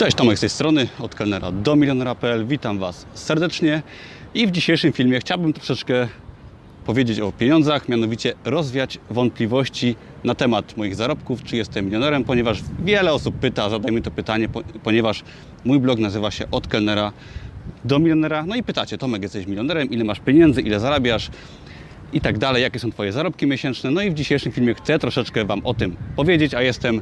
Cześć, Tomek z tej strony, od kelnera do milionera.pl. Witam Was serdecznie i w dzisiejszym filmie chciałbym troszeczkę powiedzieć o pieniądzach, mianowicie rozwiać wątpliwości na temat moich zarobków, czy jestem milionerem, ponieważ wiele osób pyta, zadaj mi to pytanie, ponieważ mój blog nazywa się od kelnera do milionera. No i pytacie, Tomek, jesteś milionerem, ile masz pieniędzy, ile zarabiasz i tak dalej, jakie są Twoje zarobki miesięczne. No i w dzisiejszym filmie chcę troszeczkę Wam o tym powiedzieć, a jestem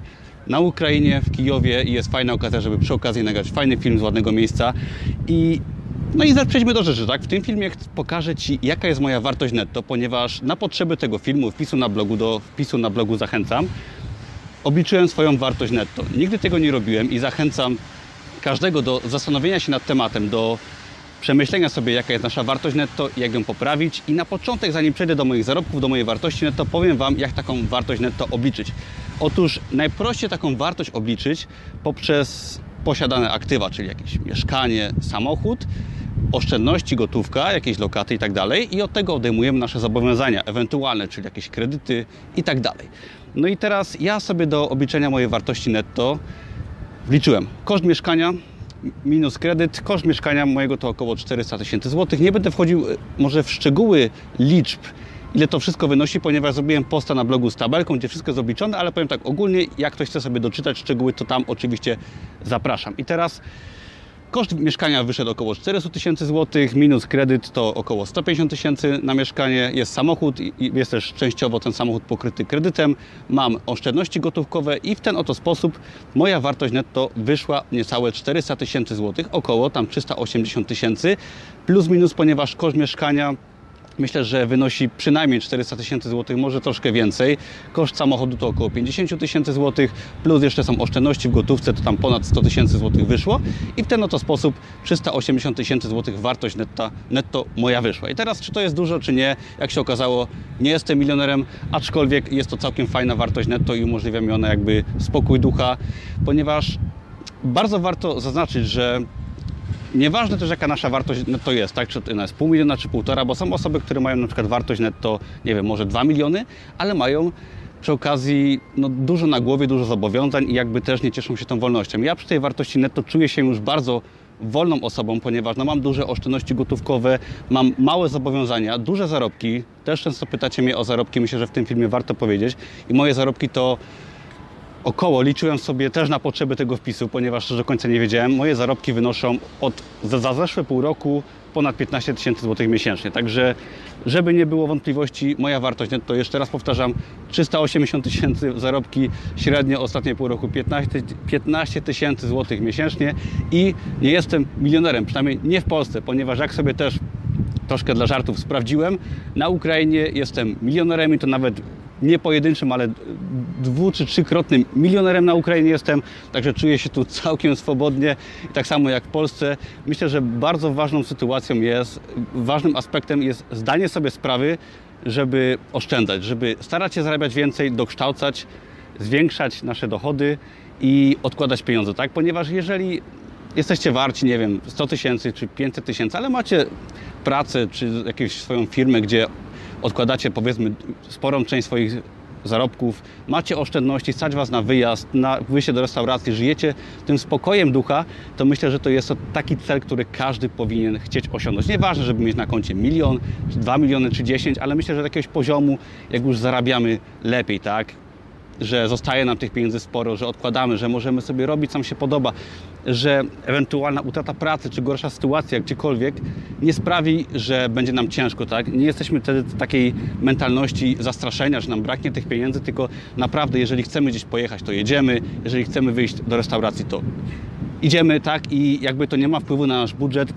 na Ukrainie, w Kijowie i jest fajna okazja, żeby przy okazji nagrać fajny film z ładnego miejsca. I no i przejdźmy do rzeczy, tak? W tym filmie pokażę Ci, jaka jest moja wartość netto, ponieważ na potrzeby tego filmu, wpisu na blogu, do wpisu na blogu zachęcam, obliczyłem swoją wartość netto. Nigdy tego nie robiłem i zachęcam każdego do zastanowienia się nad tematem, do przemyślenia sobie, jaka jest nasza wartość netto, jak ją poprawić. I na początek, zanim przejdę do moich zarobków, do mojej wartości netto, powiem Wam, jak taką wartość netto obliczyć. Otóż najprościej taką wartość obliczyć poprzez posiadane aktywa, czyli jakieś mieszkanie, samochód, oszczędności, gotówka, jakieś lokaty i tak dalej i od tego odejmujemy nasze zobowiązania ewentualne, czyli jakieś kredyty i tak dalej. No i teraz ja sobie do obliczenia mojej wartości netto wliczyłem koszt mieszkania minus kredyt. Koszt mieszkania mojego to około 400 tysięcy złotych. Nie będę wchodził e, może w szczegóły liczb, ile to wszystko wynosi, ponieważ zrobiłem posta na blogu z tabelką, gdzie wszystko jest obliczone, ale powiem tak ogólnie, jak ktoś chce sobie doczytać szczegóły, to tam oczywiście zapraszam. I teraz Koszt mieszkania wyszedł około 400 tysięcy złotych, minus kredyt to około 150 tysięcy na mieszkanie. Jest samochód jest też częściowo ten samochód pokryty kredytem. Mam oszczędności gotówkowe i w ten oto sposób moja wartość netto wyszła niecałe 400 tysięcy złotych, około tam 380 tysięcy, plus minus, ponieważ koszt mieszkania myślę, że wynosi przynajmniej 400 tysięcy złotych, może troszkę więcej. Koszt samochodu to około 50 tysięcy złotych, plus jeszcze są oszczędności w gotówce, to tam ponad 100 tysięcy złotych wyszło i w ten oto sposób 380 tysięcy złotych wartość netto, netto moja wyszła. I teraz, czy to jest dużo, czy nie, jak się okazało, nie jestem milionerem, aczkolwiek jest to całkiem fajna wartość netto i umożliwia mi ona jakby spokój ducha, ponieważ bardzo warto zaznaczyć, że Nieważne też, jaka nasza wartość netto jest, tak? Czy ona jest pół miliona, czy półtora, bo są osoby, które mają na przykład wartość netto, nie wiem, może 2 miliony, ale mają przy okazji no, dużo na głowie, dużo zobowiązań i jakby też nie cieszą się tą wolnością. Ja przy tej wartości netto czuję się już bardzo wolną osobą, ponieważ no, mam duże oszczędności gotówkowe, mam małe zobowiązania, duże zarobki. Też często pytacie mnie o zarobki, myślę, że w tym filmie warto powiedzieć. I moje zarobki to około, liczyłem sobie też na potrzeby tego wpisu, ponieważ do końca nie wiedziałem. Moje zarobki wynoszą od, za, zeszłe pół roku ponad 15 tysięcy złotych miesięcznie. Także, żeby nie było wątpliwości, moja wartość netto, jeszcze raz powtarzam, 380 tysięcy zarobki, średnio ostatnie pół roku 15 tysięcy złotych miesięcznie i nie jestem milionerem, przynajmniej nie w Polsce, ponieważ jak sobie też troszkę dla żartów sprawdziłem, na Ukrainie jestem milionerem i to nawet nie pojedynczym, ale dwu czy trzykrotnym milionerem na Ukrainie jestem, także czuję się tu całkiem swobodnie tak samo jak w Polsce. Myślę, że bardzo ważną sytuacją jest, ważnym aspektem jest zdanie sobie sprawy, żeby oszczędzać, żeby starać się zarabiać więcej, dokształcać, zwiększać nasze dochody i odkładać pieniądze, tak? Ponieważ jeżeli jesteście warci, nie wiem, 100 tysięcy czy 500 tysięcy, ale macie pracę czy jakąś swoją firmę, gdzie odkładacie powiedzmy sporą część swoich zarobków, macie oszczędności, stać Was na wyjazd, na wyjście do restauracji, żyjecie tym spokojem ducha, to myślę, że to jest to taki cel, który każdy powinien chcieć osiągnąć. Nieważne, żeby mieć na koncie milion, dwa miliony czy dziesięć, ale myślę, że do jakiegoś poziomu, jak już zarabiamy lepiej, tak? że zostaje nam tych pieniędzy sporo, że odkładamy, że możemy sobie robić, co nam się podoba, że ewentualna utrata pracy czy gorsza sytuacja gdziekolwiek nie sprawi, że będzie nam ciężko, tak? Nie jesteśmy wtedy w takiej mentalności zastraszenia, że nam braknie tych pieniędzy, tylko naprawdę, jeżeli chcemy gdzieś pojechać, to jedziemy, jeżeli chcemy wyjść do restauracji, to idziemy, tak? I jakby to nie ma wpływu na nasz budżet,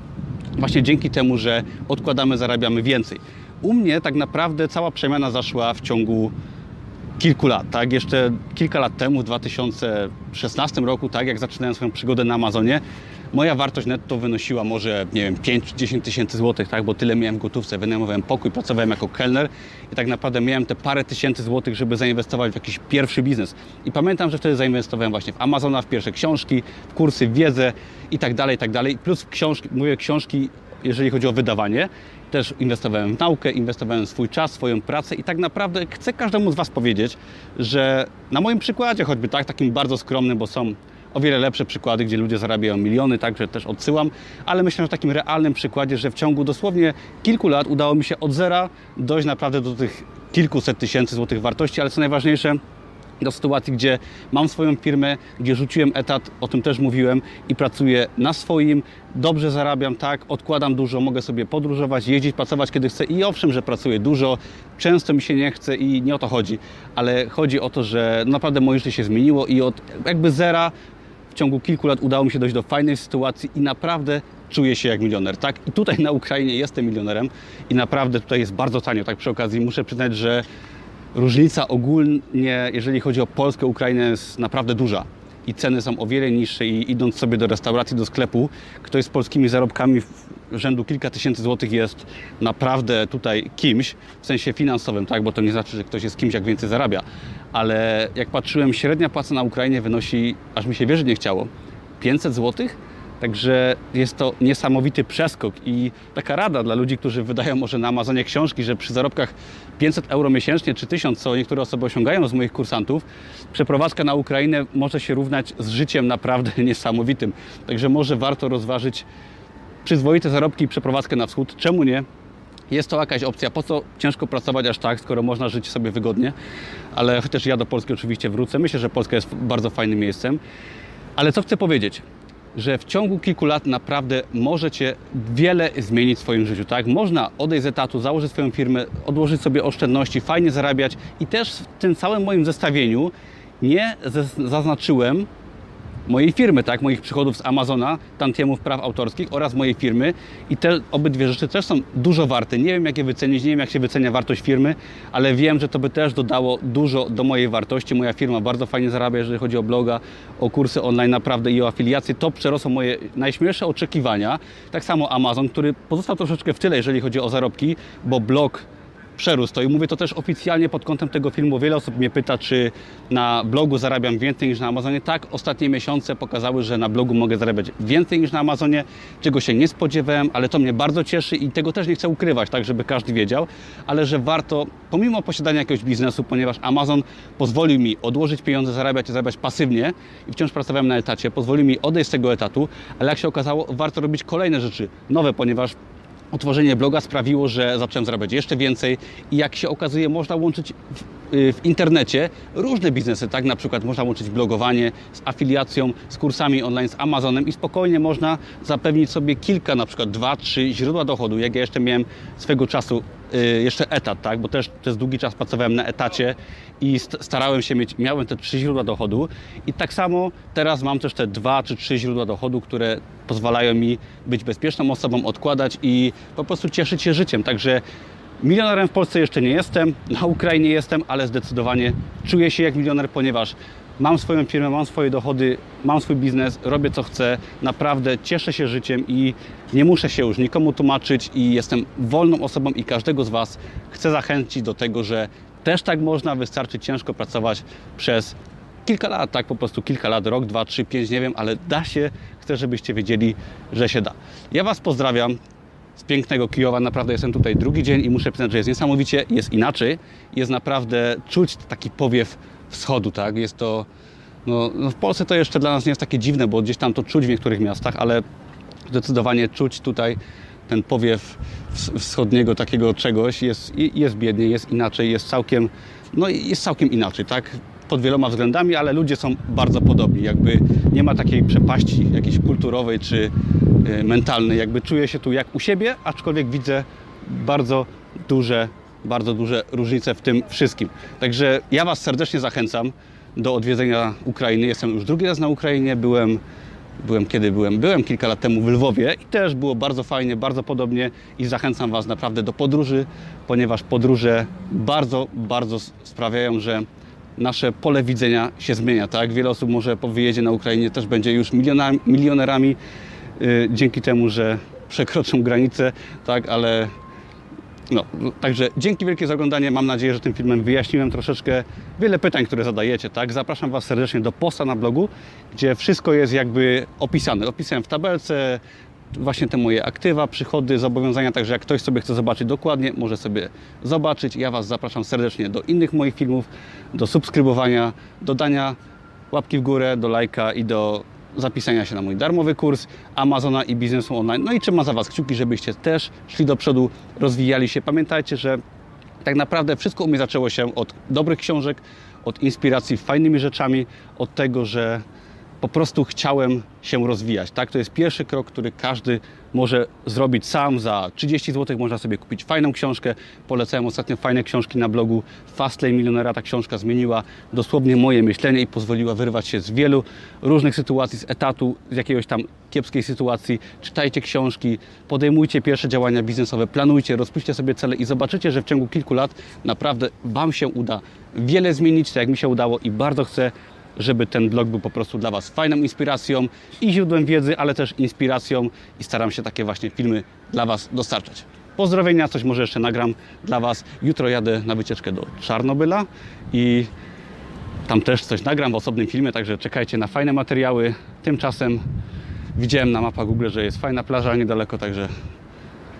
właśnie dzięki temu, że odkładamy, zarabiamy więcej. U mnie tak naprawdę cała przemiana zaszła w ciągu kilku lat, tak? Jeszcze kilka lat temu, w 2016 roku, tak, jak zaczynałem swoją przygodę na Amazonie, moja wartość netto wynosiła może, nie wiem, 5-10 tysięcy złotych, tak, bo tyle miałem gotówce, wynajmowałem pokój, pracowałem jako kelner i tak naprawdę miałem te parę tysięcy złotych, żeby zainwestować w jakiś pierwszy biznes. I pamiętam, że wtedy zainwestowałem właśnie w Amazona, w pierwsze książki, w kursy, w wiedzę i tak dalej, i tak dalej. Plus książki, mówię książki, jeżeli chodzi o wydawanie, też inwestowałem w naukę, inwestowałem w swój czas, swoją pracę i tak naprawdę chcę każdemu z Was powiedzieć, że na moim przykładzie, choćby tak, takim bardzo skromnym, bo są o wiele lepsze przykłady, gdzie ludzie zarabiają miliony, także też odsyłam, ale myślę, że takim realnym przykładzie, że w ciągu dosłownie kilku lat udało mi się od zera dojść naprawdę do tych kilkuset tysięcy złotych wartości, ale co najważniejsze, do sytuacji, gdzie mam swoją firmę, gdzie rzuciłem etat, o tym też mówiłem i pracuję na swoim, dobrze zarabiam, tak, odkładam dużo, mogę sobie podróżować, jeździć, pracować kiedy chcę i owszem, że pracuję dużo, często mi się nie chce i nie o to chodzi, ale chodzi o to, że naprawdę moje życie się zmieniło i od jakby zera w ciągu kilku lat udało mi się dojść do fajnej sytuacji i naprawdę czuję się jak milioner, tak? I tutaj na Ukrainie jestem milionerem i naprawdę tutaj jest bardzo tanio, tak przy okazji muszę przyznać, że różnica ogólnie, jeżeli chodzi o Polskę, Ukrainę jest naprawdę duża. I ceny są o wiele niższe i idąc sobie do restauracji, do sklepu, ktoś z polskimi zarobkami rzędu kilka tysięcy złotych jest naprawdę tutaj kimś, w sensie finansowym, tak, bo to nie znaczy, że ktoś jest kimś, jak więcej zarabia, ale jak patrzyłem, średnia płaca na Ukrainie wynosi, aż mi się wierzyć nie chciało, 500 złotych, Także jest to niesamowity przeskok i taka rada dla ludzi, którzy wydają może na Amazonie książki, że przy zarobkach 500 euro miesięcznie czy 1000, co niektóre osoby osiągają z moich kursantów, przeprowadzka na Ukrainę może się równać z życiem naprawdę niesamowitym. Także może warto rozważyć przyzwoite zarobki i przeprowadzkę na wschód. Czemu nie? Jest to jakaś opcja. Po co ciężko pracować aż tak, skoro można żyć sobie wygodnie? Ale chociaż ja do Polski oczywiście wrócę. Myślę, że Polska jest bardzo fajnym miejscem. Ale co chcę powiedzieć? Że w ciągu kilku lat naprawdę możecie wiele zmienić w swoim życiu. Tak? Można odejść z etatu, założyć swoją firmę, odłożyć sobie oszczędności, fajnie zarabiać i też w tym całym moim zestawieniu nie zaznaczyłem mojej firmy, tak, moich przychodów z Amazona, tantiemów praw autorskich oraz mojej firmy i te obydwie rzeczy też są dużo warte. Nie wiem jak je wycenić, nie wiem jak się wycenia wartość firmy, ale wiem, że to by też dodało dużo do mojej wartości. Moja firma bardzo fajnie zarabia, jeżeli chodzi o bloga, o kursy online naprawdę i o afiliacje. To przerosło moje najśmielsze oczekiwania. Tak samo Amazon, który pozostał troszeczkę w tyle, jeżeli chodzi o zarobki, bo blog przerósł to i mówię to też oficjalnie pod kątem tego filmu. Wiele osób mnie pyta, czy na blogu zarabiam więcej niż na Amazonie. Tak, ostatnie miesiące pokazały, że na blogu mogę zarabiać więcej niż na Amazonie, czego się nie spodziewałem, ale to mnie bardzo cieszy i tego też nie chcę ukrywać, tak żeby każdy wiedział, ale że warto, pomimo posiadania jakiegoś biznesu, ponieważ Amazon pozwolił mi odłożyć pieniądze, zarabiać i zarabiać pasywnie i wciąż pracowałem na etacie, pozwolił mi odejść z tego etatu, ale jak się okazało, warto robić kolejne rzeczy nowe, ponieważ Otworzenie bloga sprawiło, że zacząłem zarabiać jeszcze więcej i jak się okazuje, można łączyć w, y, w, internecie różne biznesy, tak? Na przykład można łączyć blogowanie z afiliacją, z kursami online, z Amazonem i spokojnie można zapewnić sobie kilka, na przykład dwa, trzy źródła dochodu. Jak ja jeszcze miałem swego czasu jeszcze etat, tak? Bo też przez długi czas pracowałem na etacie i starałem się mieć, miałem te trzy źródła dochodu i tak samo teraz mam też te dwa czy trzy źródła dochodu, które pozwalają mi być bezpieczną osobą, odkładać i po prostu cieszyć się życiem. Także milionerem w Polsce jeszcze nie jestem, na Ukrainie jestem, ale zdecydowanie czuję się jak milioner, ponieważ mam swoją firmę, mam swoje dochody, mam swój biznes, robię co chcę, naprawdę cieszę się życiem i nie muszę się już nikomu tłumaczyć i jestem wolną osobą i każdego z Was chcę zachęcić do tego, że też tak można, wystarczy ciężko pracować przez kilka lat, tak po prostu kilka lat, rok, dwa, trzy, pięć, nie wiem, ale da się. Chcę, żebyście wiedzieli, że się da. Ja Was pozdrawiam z pięknego Kijowa. Naprawdę jestem tutaj drugi dzień i muszę przyznać, że jest niesamowicie, jest inaczej. Jest naprawdę czuć taki powiew wschodu, tak? Jest to, no, no w Polsce to jeszcze dla nas nie jest takie dziwne, bo gdzieś tam to czuć w niektórych miastach, ale zdecydowanie czuć tutaj ten powiew wschodniego takiego czegoś jest, jest biednie, jest inaczej, jest całkiem, no jest całkiem inaczej, tak? Pod wieloma względami, ale ludzie są bardzo podobni. Jakby nie ma takiej przepaści jakiejś kulturowej czy y, mentalnej. Jakby czuję się tu jak u siebie, aczkolwiek widzę bardzo duże, bardzo duże różnice w tym wszystkim. Także ja Was serdecznie zachęcam do odwiedzenia Ukrainy. Jestem już drugi raz na Ukrainie, byłem Byłem kiedy byłem? Byłem kilka lat temu w Lwowie i też było bardzo fajnie, bardzo podobnie i zachęcam Was naprawdę do podróży, ponieważ podróże bardzo, bardzo sprawiają, że nasze pole widzenia się zmienia. Tak? Wiele osób może po wyjeździe na Ukrainie też będzie już milionerami yy, dzięki temu, że przekroczą granicę, tak? ale no, także dzięki wielkie za oglądanie. Mam nadzieję, że tym filmem wyjaśniłem troszeczkę wiele pytań, które zadajecie. Tak? Zapraszam Was serdecznie do posta na blogu, gdzie wszystko jest jakby opisane. Opisałem w tabelce właśnie te moje aktywa, przychody, zobowiązania, także jak ktoś sobie chce zobaczyć dokładnie, może sobie zobaczyć. Ja Was zapraszam serdecznie do innych moich filmów, do subskrybowania, dodania łapki w górę, do lajka i do zapisania się na mój darmowy kurs Amazona i biznesu online. No i trzymam za Was kciuki, żebyście też szli do przodu, rozwijali się. Pamiętajcie, że tak naprawdę wszystko u mnie zaczęło się od dobrych książek, od inspiracji fajnymi rzeczami, od tego, że po prostu chciałem się rozwijać. Tak, to jest pierwszy krok, który każdy może zrobić sam. Za 30 zł można sobie kupić fajną książkę. Polecałem ostatnio fajne książki na blogu Fastlane Milionera. Ta książka zmieniła dosłownie moje myślenie i pozwoliła wyrwać się z wielu różnych sytuacji, z etatu, z jakiegoś tam kiepskiej sytuacji. Czytajcie książki, podejmujcie pierwsze działania biznesowe, planujcie, rozpiszcie sobie cele i zobaczycie, że w ciągu kilku lat naprawdę Wam się uda wiele zmienić, tak jak mi się udało i bardzo chcę żeby ten blog był po prostu dla Was fajną inspiracją i źródłem wiedzy, ale też inspiracją i staram się takie właśnie filmy dla Was dostarczać. Pozdrowienia, coś może jeszcze nagram dla Was. Jutro jadę na wycieczkę do Czarnobyla i tam też coś nagram w osobnym filmie, także czekajcie na fajne materiały. Tymczasem widziałem na mapach Google, że jest fajna plaża niedaleko, także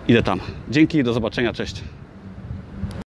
idę tam. Dzięki, do zobaczenia, cześć.